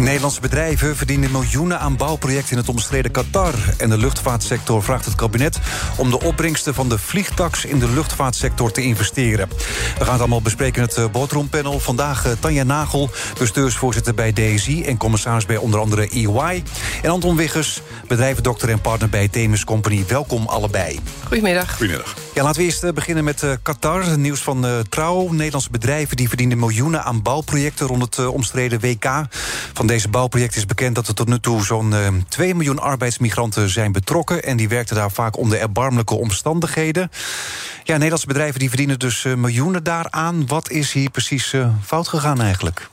Nederlandse bedrijven verdienen miljoenen aan bouwprojecten in het omstreden Qatar. En de luchtvaartsector vraagt het kabinet om de opbrengsten van de vliegtax in de luchtvaartsector te investeren. We gaan het allemaal bespreken in het eh, boardroompanel. Vandaag uh, Tanja Nagel, bestuursvoorzitter bij DSI en commissaris bij onder andere EY. En Anton Wiggers, bedrijvendokter en partner bij Themis Company. Welkom allebei. Goedemiddag. Goedemiddag. Laten we eerst uh, beginnen met uh, Qatar. Nieuws van uh, Trouw. Nederlandse bedrijven die verdienen miljoenen aan bouwprojecten rond het omstreden WK. Van deze bouwprojecten is bekend dat er tot nu toe zo'n 2 miljoen arbeidsmigranten zijn betrokken. En die werkten daar vaak onder erbarmelijke omstandigheden. Ja, Nederlandse bedrijven die verdienen dus miljoenen daaraan. Wat is hier precies fout gegaan eigenlijk?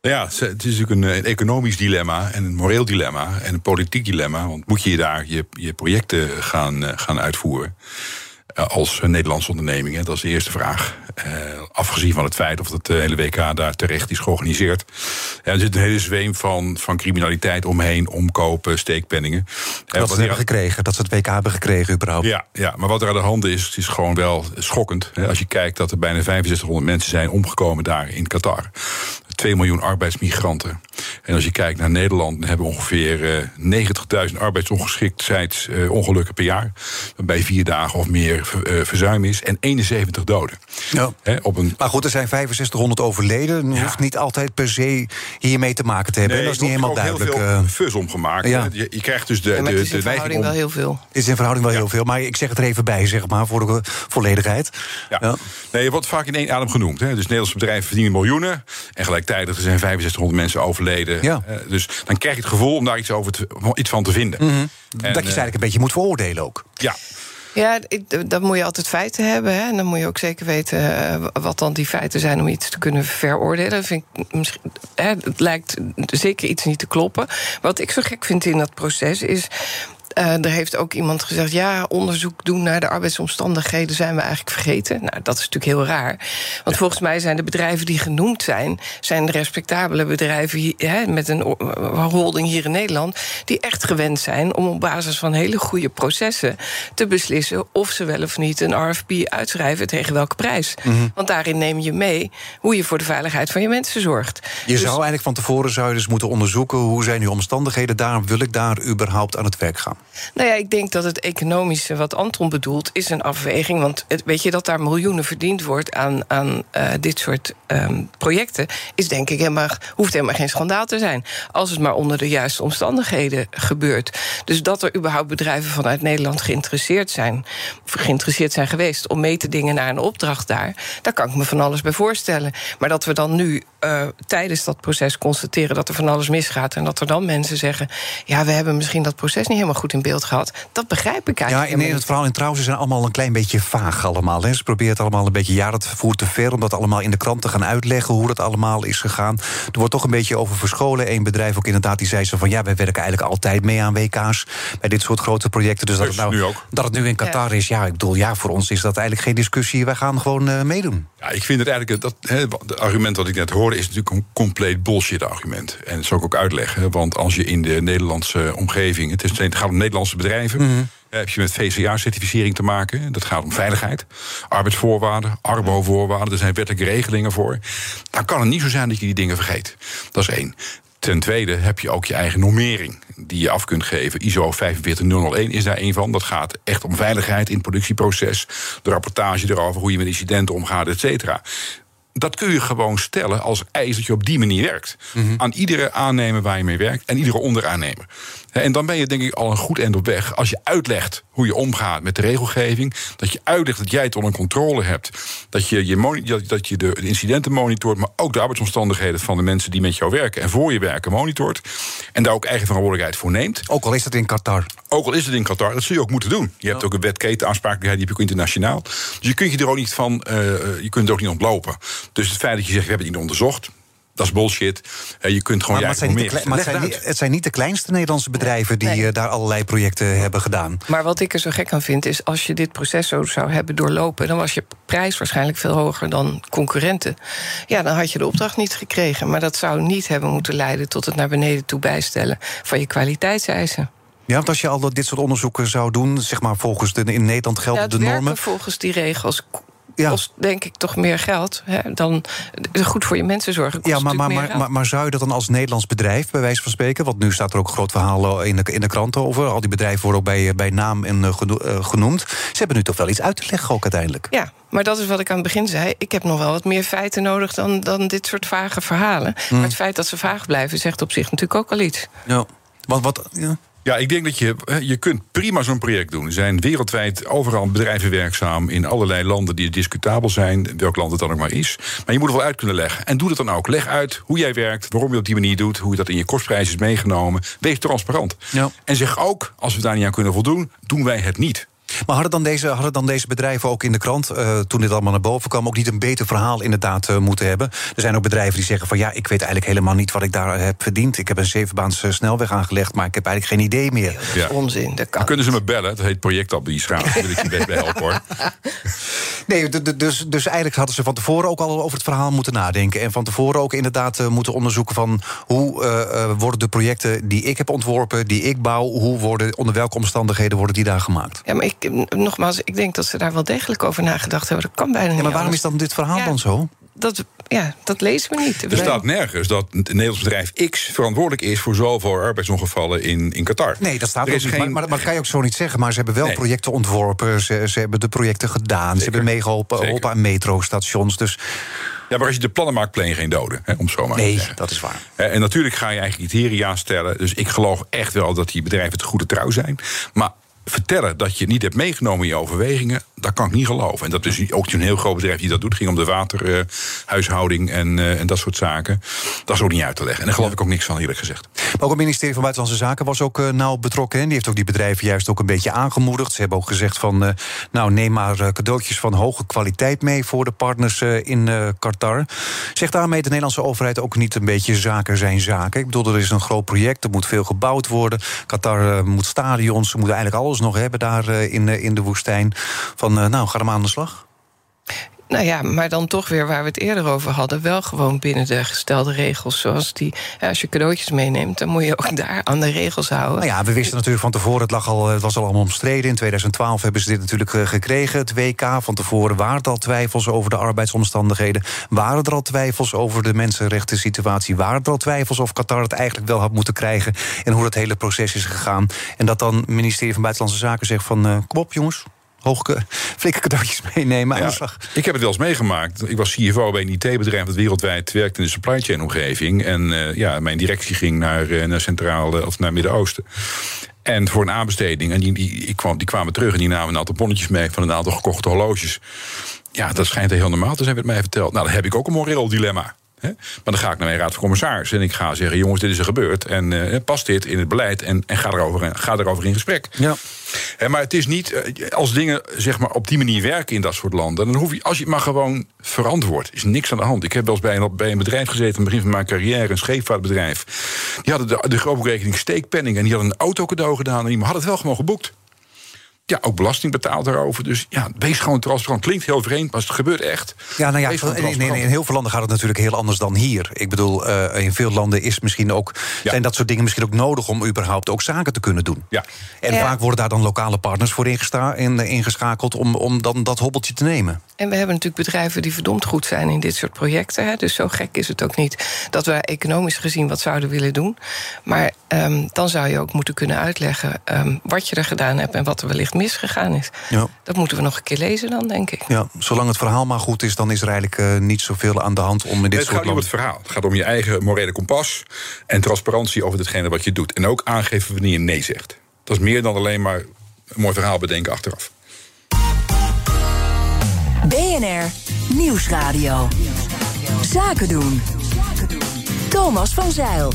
Ja, het is natuurlijk een, een, economisch dilemma en een moreel dilemma en een politiek dilemma. Want moet je daar je, je projecten gaan, gaan uitvoeren? Als Nederlandse onderneming? Dat is de eerste vraag. Uh, afgezien van het feit of het hele WK daar terecht is georganiseerd. Er zit een hele zweem van, van criminaliteit omheen, omkopen, steekpenningen. Dat ze hebben gekregen, dat ze het WK hebben gekregen überhaupt. Ja, ja, maar wat er aan de hand is, is gewoon wel schokkend. Als je kijkt dat er bijna 6500 mensen zijn omgekomen daar in Qatar. 2 miljoen arbeidsmigranten. En als je kijkt naar Nederland, dan hebben we ongeveer uh, 90.000 arbeidsongeschiktheidsongelukken uh, per jaar. Waarbij vier dagen of meer uh, verzuim is. En 71 doden. Ja. He, op een... Maar goed, er zijn 6500 overleden. Dat ja. hoeft niet altijd per se hiermee te maken te hebben. Nee, dat is niet helemaal duidelijk. Er heel veel fuzz omgemaakt. Ja. Je, je, krijgt dus de, ja, de, het is de in verhouding om... wel heel veel. Het is in verhouding wel heel veel. Maar ik zeg het er even bij, zeg maar, voor de volledigheid. Ja. ja. Nee, je wordt vaak in één adem genoemd. Hè. Dus Nederlandse bedrijven verdienen miljoenen. En gelijktijdig er zijn 6500 mensen overleden. Ja. Uh, dus dan krijg je het gevoel om daar iets, over te, iets van te vinden. Mm -hmm. en, dat je ze eigenlijk een beetje moet veroordelen ook. Ja. Ja, dan moet je altijd feiten hebben. Hè? En dan moet je ook zeker weten uh, wat dan die feiten zijn om iets te kunnen veroordelen. Vind ik misschien, hè, het lijkt zeker iets niet te kloppen. Wat ik zo gek vind in dat proces is. Uh, er heeft ook iemand gezegd: ja, onderzoek doen naar de arbeidsomstandigheden zijn we eigenlijk vergeten. Nou, dat is natuurlijk heel raar. Want ja. volgens mij zijn de bedrijven die genoemd zijn, zijn de respectabele bedrijven met een holding hier in Nederland, die echt gewend zijn om op basis van hele goede processen te beslissen of ze wel of niet een RFP uitschrijven tegen welke prijs. Mm -hmm. Want daarin neem je mee hoe je voor de veiligheid van je mensen zorgt. Je dus, zou eigenlijk van tevoren zou je dus moeten onderzoeken hoe zijn die omstandigheden, daarom wil ik daar überhaupt aan het werk gaan. Nou ja, ik denk dat het economische wat Anton bedoelt, is een afweging. Want weet je dat daar miljoenen verdiend wordt aan, aan uh, dit soort um, projecten, is denk ik helemaal, hoeft helemaal geen schandaal te zijn. Als het maar onder de juiste omstandigheden gebeurt. Dus dat er überhaupt bedrijven vanuit Nederland geïnteresseerd zijn, geïnteresseerd zijn geweest om mee te dingen naar een opdracht daar, daar kan ik me van alles bij voorstellen. Maar dat we dan nu uh, tijdens dat proces constateren dat er van alles misgaat en dat er dan mensen zeggen: ja, we hebben misschien dat proces niet helemaal goed in beeld gehad. Dat begrijp ik eigenlijk. Ja, in het verhaal in trouwens zijn allemaal een klein beetje vaag allemaal. Hè. Ze proberen het allemaal een beetje, ja, dat voert te ver om dat allemaal in de krant te gaan uitleggen hoe dat allemaal is gegaan. Er wordt toch een beetje over verscholen. Eén bedrijf ook inderdaad die zei zo van ja, wij werken eigenlijk altijd mee aan WK's bij dit soort grote projecten. Dus dat, dus het, nou, nu ook. dat het nu in Qatar ja. is, ja, ik bedoel, ja, voor ons is dat eigenlijk geen discussie. Wij gaan gewoon uh, meedoen. Ja, ik vind het eigenlijk dat het argument wat ik net hoorde is natuurlijk een compleet bullshit argument. En dat zal ik ook uitleggen. Want als je in de Nederlandse omgeving, het, is, het gaat om Nederlandse bedrijven. Mm -hmm. Heb je met VCA-certificering te maken? Dat gaat om veiligheid, arbeidsvoorwaarden, arbo-voorwaarden. Er zijn wettelijke regelingen voor. Dan kan het niet zo zijn dat je die dingen vergeet. Dat is één. Ten tweede heb je ook je eigen normering die je af kunt geven. ISO 45001 is daar een van. Dat gaat echt om veiligheid in het productieproces. De rapportage erover, hoe je met incidenten omgaat, et cetera dat kun je gewoon stellen als eis dat je op die manier werkt. Mm -hmm. Aan iedere aannemer waar je mee werkt en iedere onderaannemer. En dan ben je denk ik al een goed eind op weg. Als je uitlegt hoe je omgaat met de regelgeving. Dat je uitlegt dat jij het onder controle hebt. Dat je, je, dat je de incidenten monitort. Maar ook de arbeidsomstandigheden van de mensen die met jou werken. En voor je werken monitort. En daar ook eigen verantwoordelijkheid voor neemt. Ook al is dat in Qatar. Ook al is het in Qatar. Dat zul je ook moeten doen. Je hebt ook een wet ketenaansprakelijkheid. Die heb je ook internationaal. Dus je kunt je er ook niet van. Uh, je kunt er ook niet ontlopen. Dus het feit dat je zegt we hebben het niet onderzocht. Dat is bullshit. je kunt gewoon maar, maar, het, zijn niet, maar het, zijn niet, het zijn niet de kleinste Nederlandse bedrijven die daar allerlei projecten hebben gedaan. Maar wat ik er zo gek aan vind, is als je dit proces zo zou hebben doorlopen, dan was je prijs waarschijnlijk veel hoger dan concurrenten. Ja, dan had je de opdracht niet gekregen. Maar dat zou niet hebben moeten leiden tot het naar beneden toe bijstellen van je kwaliteitseisen. Ja, want als je al dit soort onderzoeken zou doen, zeg maar volgens de in Nederland geldende ja, normen. Volgens die regels ja. kost denk ik toch meer geld hè, dan goed voor je mensen zorgen. ja, maar, maar, maar, maar, zou je dat dan als Nederlands bedrijf, bij wijze van spreken? Want nu staat er ook een groot verhaal in de, in de kranten over. Al die bedrijven worden ook bij, bij naam en, uh, genoemd. Ze hebben nu toch wel iets uit te leggen ook uiteindelijk. Ja, maar dat is wat ik aan het begin zei. Ik heb nog wel wat meer feiten nodig dan, dan dit soort vage verhalen. Mm. Maar het feit dat ze vaag blijven, zegt op zich natuurlijk ook al iets. Ja. Want wat. Ja. Ja, ik denk dat je, je kunt prima zo'n project doen. Er zijn wereldwijd overal bedrijven werkzaam in allerlei landen die discutabel zijn, welk land het dan ook maar is. Maar je moet het wel uit kunnen leggen. En doe het dan ook. Leg uit hoe jij werkt, waarom je op die manier doet, hoe je dat in je kostprijs is meegenomen. Wees transparant. Ja. En zeg ook, als we daar niet aan kunnen voldoen, doen wij het niet. Maar hadden dan deze, hadden dan deze bedrijven ook in de krant, uh, toen dit allemaal naar boven kwam, ook niet een beter verhaal inderdaad uh, moeten hebben? Er zijn ook bedrijven die zeggen van ja, ik weet eigenlijk helemaal niet wat ik daar heb verdiend. Ik heb een zevenbaans eh, snelweg aangelegd, maar ik heb eigenlijk geen idee meer. dat is onzin. Dat kan. Dan kunnen ze me bellen. Dat heet projectadministratie. Daar wil ik je bij helpen hoor. Nee, dus, dus eigenlijk hadden ze van tevoren ook al over het verhaal moeten nadenken. En van tevoren ook inderdaad moeten onderzoeken van hoe uh, worden de projecten die ik heb ontworpen, die ik bouw, hoe worden, onder welke omstandigheden worden die daar gemaakt? Ja, maar ik nogmaals, ik denk dat ze daar wel degelijk over nagedacht hebben. Dat kan bijna niet. Ja, maar waarom is dan dit verhaal dan zo? Dat, ja, dat lezen we niet. Er staat nergens dat het Nederlands bedrijf X verantwoordelijk is voor zoveel arbeidsongevallen in, in Qatar. Nee, dat staat er ook niet. Maar, maar, dat kan je ook zo niet zeggen. Maar ze hebben wel projecten ontworpen. Ze, ze hebben de projecten gedaan. Ze hebben meegeholpen aan metrostations. Dus ja, maar als je de plannen maakt, je geen doden. Hè, om zo maar nee, te zeggen. dat is waar. En natuurlijk ga je eigenlijk criteria stellen. Dus ik geloof echt wel dat die bedrijven het goede trouw zijn. Maar vertellen dat je niet hebt meegenomen in je overwegingen, dat kan ik niet geloven. En dat is ook een heel groot bedrijf die dat doet. Het ging om de waterhuishouding en, uh, en dat soort zaken. Dat is ook niet uit te leggen. En daar geloof ik ook niks van, eerlijk gezegd. Ook het ministerie van Buitenlandse Zaken was ook uh, nauw betrokken. En die heeft ook die bedrijven juist ook een beetje aangemoedigd. Ze hebben ook gezegd van, uh, nou neem maar cadeautjes van hoge kwaliteit mee voor de partners in Qatar. Zegt daarmee de Nederlandse overheid ook niet een beetje zaken zijn zaken? Ik bedoel, er is een groot project, er moet veel gebouwd worden. Qatar moet stadions, ze moeten eigenlijk alles nog hebben daar eh, in, eh, in de woestijn. Van eh, nou, ga er maar aan de slag. Nou ja, maar dan toch weer waar we het eerder over hadden, wel gewoon binnen de gestelde regels. Zoals die, als je cadeautjes meeneemt, dan moet je ook daar aan de regels houden. Nou ja, we wisten natuurlijk van tevoren, het, lag al, het was al allemaal omstreden. In 2012 hebben ze dit natuurlijk gekregen, het WK. Van tevoren waren er al twijfels over de arbeidsomstandigheden. Waren er al twijfels over de mensenrechten situatie? Waren er al twijfels of Qatar het eigenlijk wel had moeten krijgen? En hoe dat hele proces is gegaan? En dat dan het ministerie van Buitenlandse Zaken zegt van, uh, kom op jongens, hoge, flinke cadeautjes meenemen. Ik heb het wel eens meegemaakt. Ik was CFO bij een IT-bedrijf dat wereldwijd werkt in de supply chain omgeving. En uh, ja, mijn directie ging naar, uh, naar Centraal of naar Midden-Oosten. En voor een aanbesteding. En die, die, ik kwam, die kwamen terug en die namen een aantal bonnetjes mee van een aantal gekochte horloges. Ja, dat schijnt heel normaal te zijn, werd mij verteld. Nou, dan heb ik ook een moreel dilemma. Maar dan ga ik naar mijn raad van commissaris en ik ga zeggen: jongens, dit is er gebeurd. En uh, past dit in het beleid en, en ga, erover, ga erover in gesprek. Ja. maar het is niet, eh, als dingen zeg maar, op die manier werken in dat soort landen, dan hoef je, als je het maar gewoon verantwoord, is niks aan de hand. Ik heb wel eens bij een, bij een bedrijf gezeten, aan het begin van mijn carrière, een scheepvaartbedrijf. Die hadden de, de rekening steekpenning en die hadden een auto cadeau gedaan en die had het wel gewoon geboekt ja, ook belasting betaalt daarover. Dus ja, wees gewoon transparant. Klinkt heel vreemd, maar het gebeurt echt. Ja, nou ja, in, in, in, heel veel landen gaat het natuurlijk heel anders dan hier. Ik bedoel, uh, in veel landen is misschien ook, zijn dat soort dingen misschien ook nodig om überhaupt ook zaken te kunnen doen. Ja. En vaak worden daar dan lokale partners voor in, ingeschakeld om, om dan dat hobbeltje te nemen. En we hebben natuurlijk bedrijven die verdomd goed zijn in dit soort projecten. Hè. Dus zo gek is het ook niet dat we economisch gezien wat zouden willen doen. Maar um, dan zou je ook moeten kunnen uitleggen um, wat je er gedaan hebt en wat er wellicht misgegaan is. Ja. Dat moeten we nog een keer lezen dan, denk ik. Ja, zolang het verhaal maar goed is, dan is er eigenlijk uh, niet zoveel aan de hand om in dit het soort Het gaat niet om het verhaal. Het gaat om je eigen morele kompas en transparantie over hetgene wat je doet. En ook aangeven wanneer je nee zegt. Dat is meer dan alleen maar een mooi verhaal bedenken achteraf. BNR Nieuwsradio. Zaken doen. Thomas van Zeil.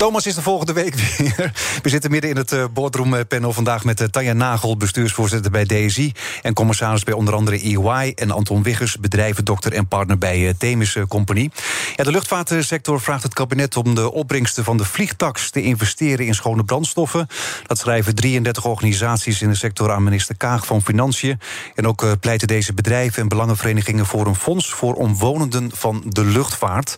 Thomas is de volgende week weer. We zitten midden in het uh, boardroom vandaag met uh, Tanja Nagel, bestuursvoorzitter bij DSI... en commissaris bij onder andere EY... en Anton Wiggers, bedrijvendokter en partner bij Themis Compagnie. Ja, de luchtvaartsector vraagt het kabinet om de opbrengsten van de vliegtax... te investeren in schone brandstoffen. Dat schrijven 33 organisaties in de sector aan minister Kaag van Financiën. En ook pleiten deze bedrijven en belangenverenigingen voor een fonds... voor omwonenden van de luchtvaart.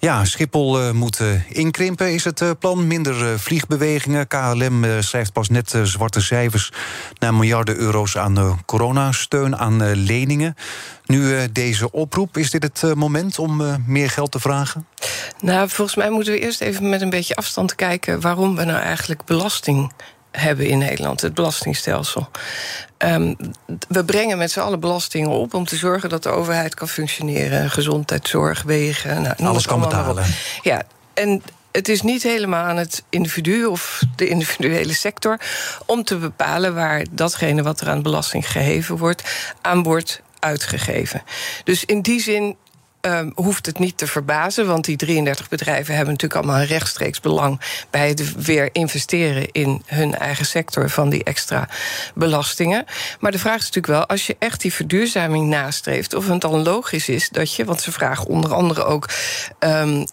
Ja, Schiphol uh, moet uh, inkrimpen, is het uh, plan. Minder vliegbewegingen. KLM schrijft pas net zwarte cijfers... naar miljarden euro's aan coronasteun, aan leningen. Nu deze oproep, is dit het moment om meer geld te vragen? Nou, volgens mij moeten we eerst even met een beetje afstand kijken... waarom we nou eigenlijk belasting hebben in Nederland, het belastingstelsel. Um, we brengen met z'n allen belastingen op om te zorgen dat de overheid kan functioneren. Gezondheidszorg, wegen. Nou, Alles kan betalen. Ja, en het is niet helemaal aan het individu of de individuele sector om te bepalen waar datgene wat er aan belasting geheven wordt, aan wordt uitgegeven. Dus in die zin um, hoeft het niet te verbazen. Want die 33 bedrijven hebben natuurlijk allemaal een rechtstreeks belang bij het weer investeren in hun eigen sector van die extra belastingen. Maar de vraag is natuurlijk wel, als je echt die verduurzaming nastreeft, of het dan logisch is dat je, want ze vragen onder andere ook um, uh,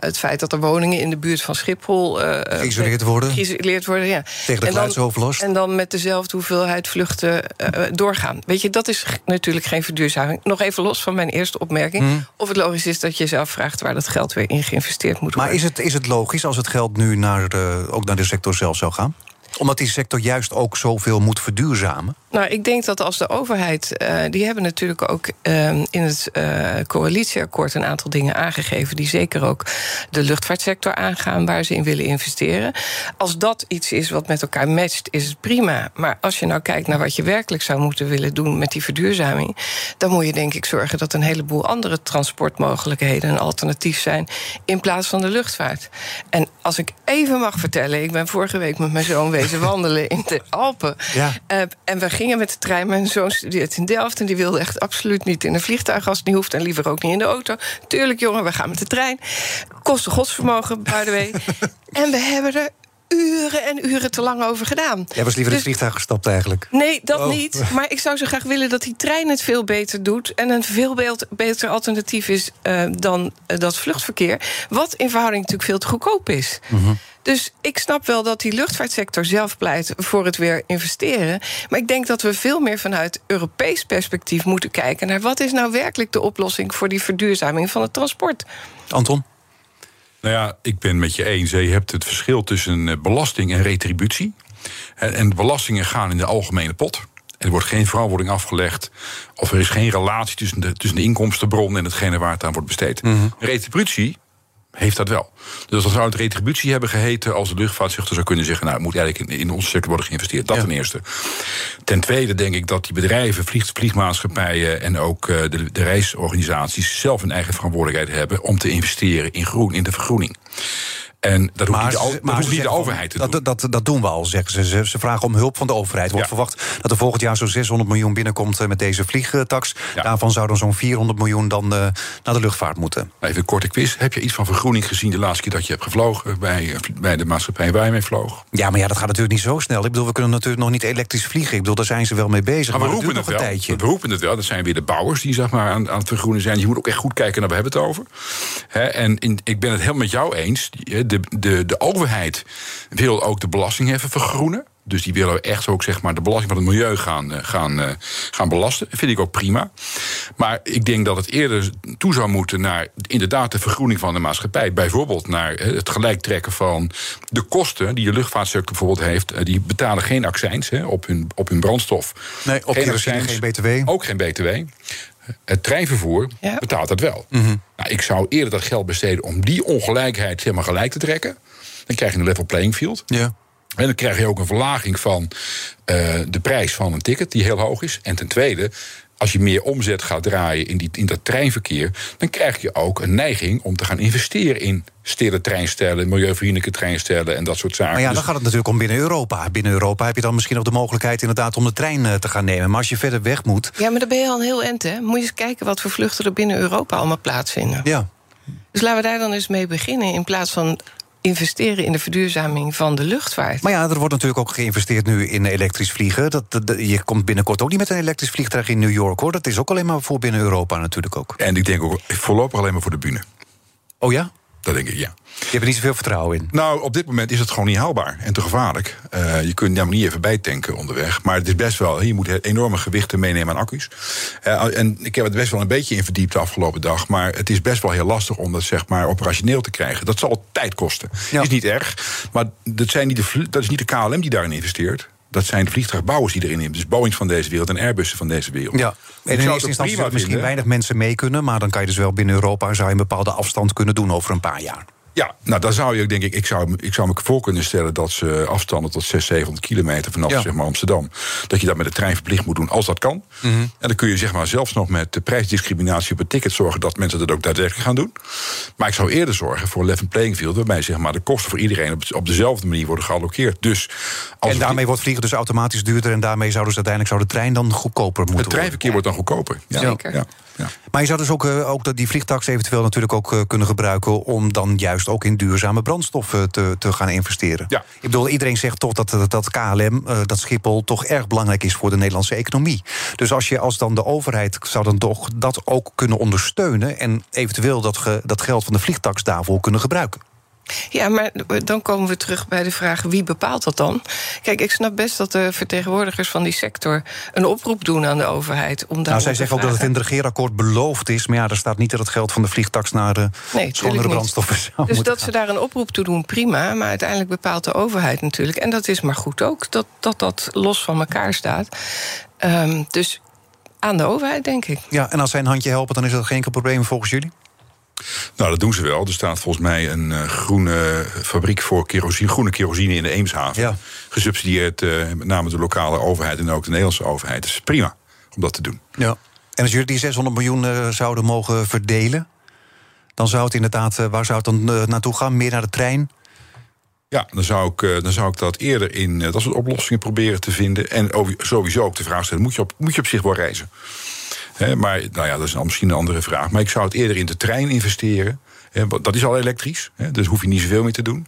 het feit dat er woningen in de buurt van Schiphol uh, geïsoleerd worden. Geïsoleerd worden, ja. Tegen de geluidsoverlast. En dan met dezelfde hoeveelheid vluchten uh, doorgaan. Weet je, dat is natuurlijk geen verduurzaming. Nog even los van mijn eerste opmerking. Hmm. Of het logisch is dat je zelf vraagt waar dat geld weer in geïnvesteerd moet worden. Maar is het, is het logisch als het geld nu naar de, ook naar de sector zelf zou gaan? Omdat die sector juist ook zoveel moet verduurzamen? Nou, ik denk dat als de overheid. Uh, die hebben natuurlijk ook uh, in het uh, coalitieakkoord een aantal dingen aangegeven. die zeker ook de luchtvaartsector aangaan waar ze in willen investeren. Als dat iets is wat met elkaar matcht, is het prima. Maar als je nou kijkt naar wat je werkelijk zou moeten willen doen met die verduurzaming. dan moet je denk ik zorgen dat een heleboel andere transportmogelijkheden een alternatief zijn. in plaats van de luchtvaart. En als ik even mag vertellen, ik ben vorige week met mijn zoon wezen wandelen in de Alpen. Ja. en we gingen met de trein. Mijn zoon studeert in Delft en die wilde echt absoluut niet in een vliegtuig als het niet hoeft. En liever ook niet in de auto. Tuurlijk, jongen, we gaan met de trein. Kosten godsvermogen, by the way. en we hebben er uren en uren te lang over gedaan. Jij was liever in het dus- vliegtuig gestapt eigenlijk? Nee, dat oh. niet. Maar ik zou zo graag willen dat die trein het veel beter doet... en een veel beter alternatief is uh, dan uh, dat vluchtverkeer... wat in verhouding natuurlijk veel te goedkoop is. Mm dus ik snap wel dat die luchtvaartsector zelf pleit voor het weer investeren. Maar ik denk dat we veel meer vanuit Europees perspectief moeten kijken naar wat is nou werkelijk de oplossing voor die verduurzaming van het transport. Anton? Nou ja, ik ben met je eens. Je hebt het verschil tussen eh, belasting en retributie. En belastingen gaan in de algemene pot. Er wordt geen verantwoording afgelegd. Of er is geen relatie tussen de, tussen de inkomstenbron en hetgene waar het aan wordt besteed. Mm Retributie heeft dat wel. Dus dat zou het retributie hebben geheten als de luchtvaartsector zou kunnen zeggen: Nou, het moet eigenlijk in, in onze sector worden geïnvesteerd. Dat ten eerste. Ten tweede denk ik dat die bedrijven, vlieg, vliegmaatschappijen en ook uh, de, de reisorganisaties zelf een eigen verantwoordelijkheid hebben om te investeren in groen, in de vergroening. En dat hoeft niet de, niet de overheid te dat, doen. Dat, dat, doen we al, zeggen ze. ze. Vragen om hulp van de overheid. Er wordt verwacht dat er volgend jaar zo'n 600 miljoen binnenkomt eh, met deze vliegtax. Daarvan zouden zo'n 400 miljoen dan uh, naar de luchtvaart moeten. Even een korte quiz. Heb je iets van vergroening gezien de laatste keer dat je hebt gevlogen bij, eh, bij de maatschappij waar je mee vloog? Ja, maar ja, dat gaat natuurlijk niet zo snel. Ik bedoel, we kunnen natuurlijk nog niet elektrisch vliegen. Ik bedoel, daar zijn ze wel mee bezig. Maar, we roepen het wel. Tijdje. We roepen het wel. Dat zijn weer de bouwers die zeg maar, aan, aan het vergroenen zijn. Je moet ook echt goed kijken naar waar we hebben het over. en in, ik ben het helemaal met jou eens. De, de, de, de overheid wil ook de belastingheffen vergroenen. Dus die willen echt ook zeg maar, de belasting van het milieu gaan, eh, gaan, uh, gaan belasten. Dat vind ik ook prima. Maar ik denk dat het eerder toe zou moeten naar inderdaad de vergroening van de maatschappij. Bijvoorbeeld naar eh, het gelijk trekken van de kosten die de luchtvaartsector bijvoorbeeld heeft. Die betalen geen accijns hè, op, hun, op hun brandstof. Nee, op geen accijns, geen BTW. Ook geen BTW. Het treinvervoer betaalt dat wel. Mhm. nou, ik zou eerder dat geld besteden om die ongelijkheid zeg maar, gelijk te trekken. Dan krijg je een level playing field. Ja. En dan krijg je ook een verlaging van uh, de prijs van een ticket, die heel hoog is. En ten tweede, als je meer omzet gaat draaien in, die, in dat treinverkeer, dan krijg je ook een neiging om te gaan investeren in stille treinstellen, milieuvriendelijke treinstellen en dat soort zaken. Maar ja, dan dus gaat het natuurlijk om binnen Europa. Binnen Europa heb je dan misschien nog de mogelijkheid inderdaad om de trein eh, te gaan nemen. Maar als je verder weg moet. Ja, maar dan ben je al een heel end, hè? Moet je eens kijken wat voor vluchten er binnen Europa allemaal plaatsvinden. Ja. Dus laten we daar dan eens mee beginnen. In plaats van investeren in de verduurzaming van de luchtvaart. Maar ja, er wordt natuurlijk ook geïnvesteerd nu in elektrisch vliegen. Dat, dat- je komt binnenkort ook niet met een elektrisch vliegtuig in New York, hoor. Dat is ook alleen maar voor binnen Europa natuurlijk ook. En ik denk ook voorlopig alleen maar voor de bühne. Oh ja? Dat denk ik, ja. Je hebt er niet zoveel vertrouwen in. Nou, op dit moment is het gewoon niet haalbaar en te gevaarlijk. Eh, je kunt daar niet even bijtanken onderweg. Maar het is best wel, je moet enorme gewichten meenemen aan accu's. Eh, en ik heb het best wel een beetje in verdiept de afgelopen dag. Maar het is best wel heel lastig om dat zeg maar operationeel te krijgen. Dat zal tijd kosten. Ja. Is niet erg. Maar dat, zijn niet de, dat is niet de KLM die daarin investeert. Dat zijn vliegtuigbouwers die erin investeren. Dus Boeings van deze wereld en Airbussen van deze wereld. Ja, en in eerste instantie zullen misschien weinig mensen mee kunnen... maar dan kan je dus wel binnen Europa zou je een bepaalde afstand kunnen doen over een paar jaar. Ja, nou dan zou je denk ik, ik zou, ik zou me voor kunnen stellen dat ze afstanden tot 600, 700 kilometer vanaf Ja. zeg maar, Amsterdam, dat je dat met de trein verplicht moet doen als dat kan. Mhm. En dan kun je zeg maar zelfs nog met de prijsdiscriminatie op het ticket zorgen dat mensen dat ook daadwerkelijk gaan doen. Maar ik zou eerder zorgen voor een level playing field, waarbij zeg maar, de kosten voor iedereen op, op dezelfde manier worden geallockeerd. Dus als en daarmee wordt vliegen dus automatisch duurder... en daarmee zouden ze uiteindelijk zou de trein dan goedkoper moeten het treinverkeer wordt dan goedkoper. Ja, Zeker. Ja, ja. worden. Maar je zou dus ook, eh, ook dat die vliegtax eventueel natuurlijk ook eh, kunnen gebruiken... om dan juist ook in duurzame brandstoffen te, te gaan investeren. Ja. Ik bedoel, iedereen zegt toch dat, dat, dat KLM, eh, dat Schiphol... toch erg belangrijk is voor de Nederlandse economie. Dus als je als dan de overheid zou dan toch dat ook kunnen ondersteunen... en eventueel dat, ge- dat geld van de vliegtax daarvoor kunnen gebruiken. Ja, maar dan komen we terug bij de vraag wie bepaalt dat dan? Kijk, ik snap best dat de vertegenwoordigers van die sector een oproep doen aan de overheid om. Nou, zij zeggen ook dat het in het regeerakkoord beloofd is... maar ja, er staat niet dat het geld van de vliegtax naar de Nee, schonere brandstoffen zou Dus dat ze daar een oproep toe doen, prima. Maar uiteindelijk bepaalt de overheid natuurlijk. En dat is maar goed ook, dat dat, dat los van elkaar staat. Ehm, dus aan de overheid, denk ik. Ja, en als zij een handje helpen, dan is dat geen enkel probleem volgens jullie? Nou, dat doen ze wel. Er staat volgens mij een eh, groene fabriek voor kerosine, groene kerosine in de Eemshaven. Ja. Gesubsidieerd eh, met name de lokale overheid en ook de Nederlandse overheid. Dus prima om dat te doen. Ja. En als jullie die 600 miljoen eh, zouden mogen verdelen... dan zou het inderdaad, waar zou het dan naartoe gaan? Meer naar de trein? Ja, dan zou ik, dan zou ik dat eerder in dat soort oplossingen proberen te vinden. En sowieso ook de vraag stellen: moet je op, moet je op zich wel reizen? Maar nou ja, dat is misschien een andere vraag. Maar ik zou het eerder in de trein investeren. Want dat is al elektrisch, hè, dus hoef je niet zoveel meer te doen.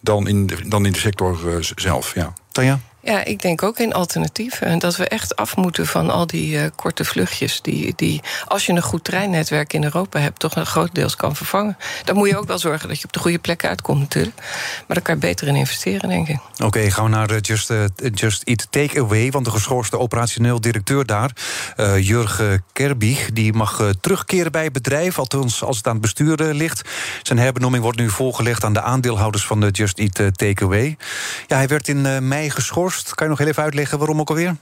Dan in de, dan in de sector eh, zelf. Ja. Tanja? Ja, ik denk ook in alternatieven. En dat we echt af moeten van al die eh, korte vluchtjes. Die, die, als je een goed treinnetwerk in Europa hebt, toch een groot deels kan vervangen. Dan moet je ook wel zorgen dat je op de goede plek uitkomt, natuurlijk. Maar daar kan je beter in investeren, denk ik. Oké, gaan we naar de Just, eh, Just Eat Takeaway. Want de geschorste operationeel directeur daar, eh Jurgen Kerbig... die mag eh, terugkeren bij het bedrijf, althans als het aan het bestuur eh, ligt. Zijn herbenoeming wordt nu voorgelegd aan de aandeelhouders van de Just Eat eh, Takeaway. Ja, hij werd in eh, mei geschorst. Kan je nog heel even uitleggen waarom ook alweer?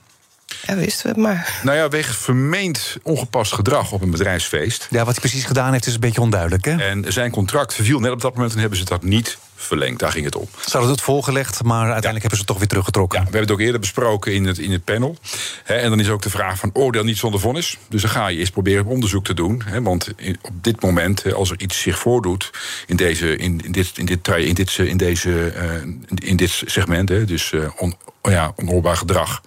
Ja, wisten we het maar. Nou ja, wegens vermeend ongepast gedrag op een bedrijfsfeest. Ja, wat hij precies gedaan heeft is een beetje onduidelijk, hè? En zijn contract verviel net op dat moment en hebben ze dat niet verlengd. Daar ging het om. Ze hadden het voorgelegd, maar uiteindelijk hebben ze het toch weer teruggetrokken. Ja, we hebben het ook eerder besproken in het, in het panel. En dan is ook de vraag van oordeel niet zonder vonnis. Dus dan ga je eens proberen onderzoek te doen. Want in- op dit moment, als er iets zich voordoet in, deze, in, in, dit, in, dit, in, dit, in, deze, eh, in dit segment, dus eh, on, ja, onhoorbaar gedrag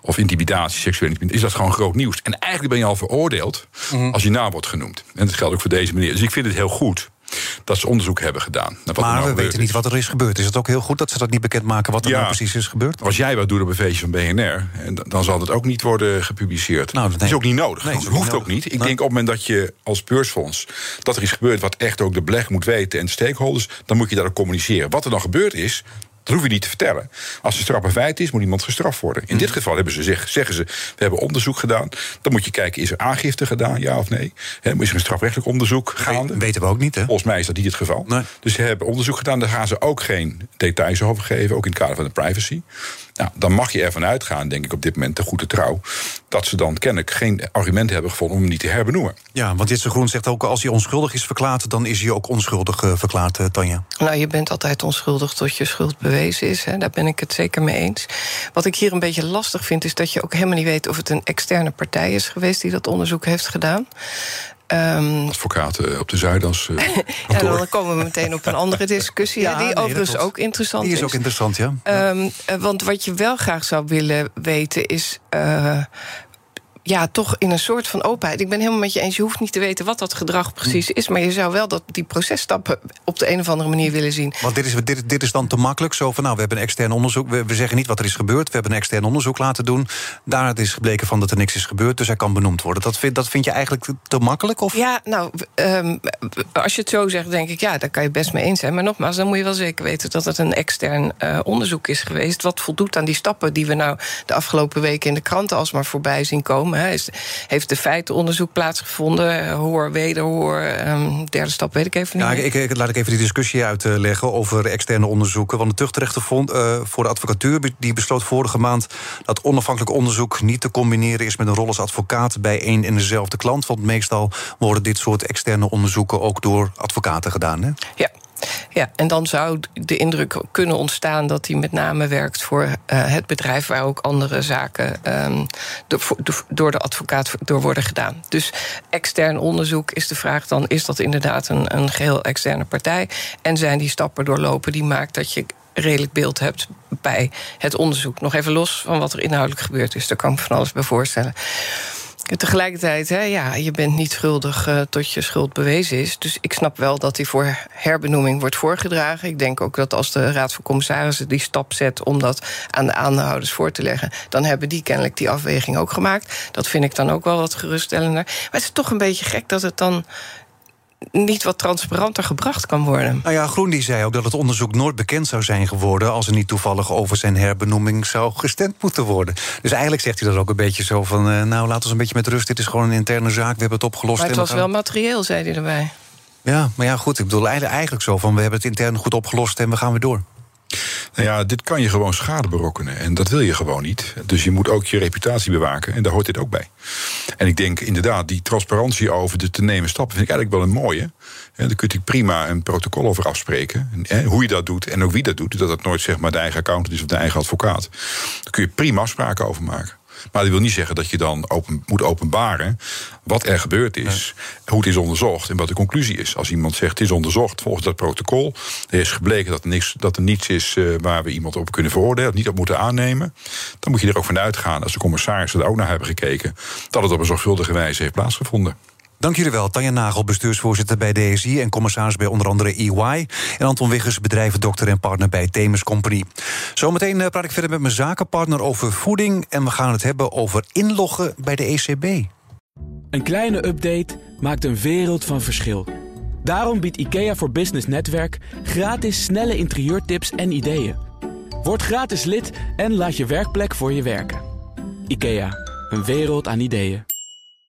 of intimidatie, seksuele intimidatie, is dat gewoon groot nieuws. En eigenlijk ben je al veroordeeld als je naam wordt genoemd. En dat geldt ook voor deze meneer. Dus ik vind het heel goed dat ze onderzoek hebben gedaan. naar wat Maar nou we weten niet wat er is gebeurd. Is het ook heel goed dat ze dat niet bekendmaken wat er Ja. nou precies is gebeurd? Als jij wat doet op een feestje van BNR, en dan- dan zal het ook niet worden gepubliceerd. Nou, dat dat is ook niet nodig. Nee, dat hoeft ook niet. Ik denk op het moment dat je als beursfonds dat er is gebeurd wat echt ook de beleg moet weten en de stakeholders, dan moet je dat ook communiceren. Wat er dan gebeurd is. Dat hoef je niet te vertellen. Als het straf een feit is, moet iemand gestraft worden. In dit geval hebben ze zeg, zeggen ze: we hebben onderzoek gedaan. Dan moet je kijken: is er aangifte gedaan, ja of nee? Hè, is er een strafrechtelijk onderzoek gaande? Weten we ook niet, hè? Volgens mij is dat niet het geval. Nee. Dus ze hebben onderzoek gedaan, daar gaan ze ook geen details over geven, ook in het kader van de privacy. Nou, dan mag je ervan uitgaan, denk ik op dit moment, de goede trouw, dat ze dan kennelijk geen argument hebben gevonden om hem niet te herbenoemen. Ja, want Jitse Groen zegt ook... als hij onschuldig is verklaard, dan is hij ook onschuldig eh, verklaard, eh, Tanja. Nou, je bent altijd onschuldig tot je schuld bewezen is. Hè. Daar ben ik het zeker mee eens. Wat ik hier een beetje lastig vind, is dat je ook helemaal niet weet of het een externe partij is geweest die dat onderzoek heeft gedaan. Ehm, Advocaat eh, op de Zuidas. eh, ja, kantoor. dan komen we meteen op een andere discussie, Ja, die nee, overigens ook interessant Die is is. ook interessant, ja. Ehm, eh, want wat je wel graag zou willen weten is. eh, ja, toch in een soort van openheid. Ik ben helemaal met je eens. Je hoeft niet te weten wat dat gedrag precies is. Maar je zou wel dat die processtappen op de een of andere manier willen zien. Want dit is, dit, dit is dan te makkelijk. Zo van nou, we hebben een extern onderzoek. We, we zeggen niet wat er is gebeurd. We hebben een extern onderzoek laten doen. Daaruit is gebleken van dat er niks is gebeurd. Dus hij kan benoemd worden. Dat vind, dat vind je eigenlijk te makkelijk? Of? Ja, nou, um, als je het zo zegt, denk ik, ja, daar kan je best mee eens zijn. Maar nogmaals, dan moet je wel zeker weten dat het een extern uh, onderzoek is geweest. Wat voldoet aan die stappen die we nou de afgelopen weken in de kranten alsmaar voorbij zien komen. Hè. Is, heeft de feitenonderzoek plaatsgevonden? Hoor, wederhoor. Um, derde stap weet ik even niet. Ja, ik, ik, laat ik even die discussie uitleggen over externe onderzoeken. Want de tuchtrechter vond uh, voor de advocatuur die besloot vorige maand dat onafhankelijk onderzoek niet te combineren is met een rol als advocaat bij één en dezelfde klant. Want meestal worden dit soort externe onderzoeken ook door advocaten gedaan. Hè? Ja. Ja, en dan zou de indruk kunnen ontstaan dat hij met name werkt voor uh, het bedrijf waar ook andere zaken um, door, door de advocaat door worden gedaan. Dus extern onderzoek is de vraag dan: is dat inderdaad een, een geheel externe partij? En zijn die stappen doorlopen die maakt dat je redelijk beeld hebt bij het onderzoek. Nog even los van wat er inhoudelijk gebeurd is. Daar kan ik me van alles bij voorstellen. Tegelijkertijd, hè, ja, je bent niet schuldig uh, tot je schuld bewezen is. Dus ik snap wel dat die voor herbenoeming wordt voorgedragen. Ik denk ook dat als de Raad van Commissarissen die stap zet om dat aan de aandeelhouders voor te leggen, dan hebben die kennelijk die afweging ook gemaakt. Dat vind ik dan ook wel wat geruststellender. Maar het is toch een beetje gek dat het dan niet wat transparanter gebracht kan worden. Nou ja, Groen die zei ook dat het onderzoek nooit bekend zou zijn geworden... als er niet toevallig over zijn herbenoeming zou gestemd moeten worden. Dus eigenlijk zegt hij dat ook een beetje zo van... Uh, nou, laat ons een beetje met rust, dit is gewoon een interne zaak... we hebben het opgelost. Maar het was wel materieel, zei hij erbij. Ja, maar ja, goed, ik bedoel eigenlijk zo van... we hebben het intern goed opgelost en we gaan weer door. Nou ja, dit kan je gewoon schade berokkenen. En dat wil je gewoon niet. Dus je moet ook je reputatie bewaken. En daar hoort dit ook bij. En ik denk inderdaad, die transparantie over de te nemen stappen... vind ik eigenlijk wel een mooie. En daar kun je prima een protocol over afspreken. En hoe je dat doet en ook wie dat doet. Dat het nooit zeg maar de eigen accountant is of de eigen advocaat. Daar kun je prima afspraken over maken. Maar dat wil niet zeggen dat je dan open, moet openbaren wat er gebeurd is, hoe het is onderzocht en wat de conclusie is. Als iemand zegt het is onderzocht volgens dat protocol, er is gebleken dat er, niks, dat er niets is uh, waar we iemand op kunnen veroordelen, niet op moeten aannemen, dan moet je er ook van uitgaan, als de commissarissen er ook naar hebben gekeken, dat het op een zorgvuldige wijze heeft plaatsgevonden. Dank jullie wel. Tanja Nagel, bestuursvoorzitter bij DSI... en commissaris bij onder andere EY. En Anton Wiggers, bedrijvendokter en partner bij Themis Company. Zometeen eh, praat ik verder met mijn zakenpartner over voeding... en we gaan het hebben over inloggen bij de ECB. Een kleine update maakt een wereld van verschil. Daarom biedt IKEA voor Business Netwerk... gratis snelle interieurtips en ideeën. Word gratis lid en laat je werkplek voor je werken. IKEA, een wereld aan ideeën.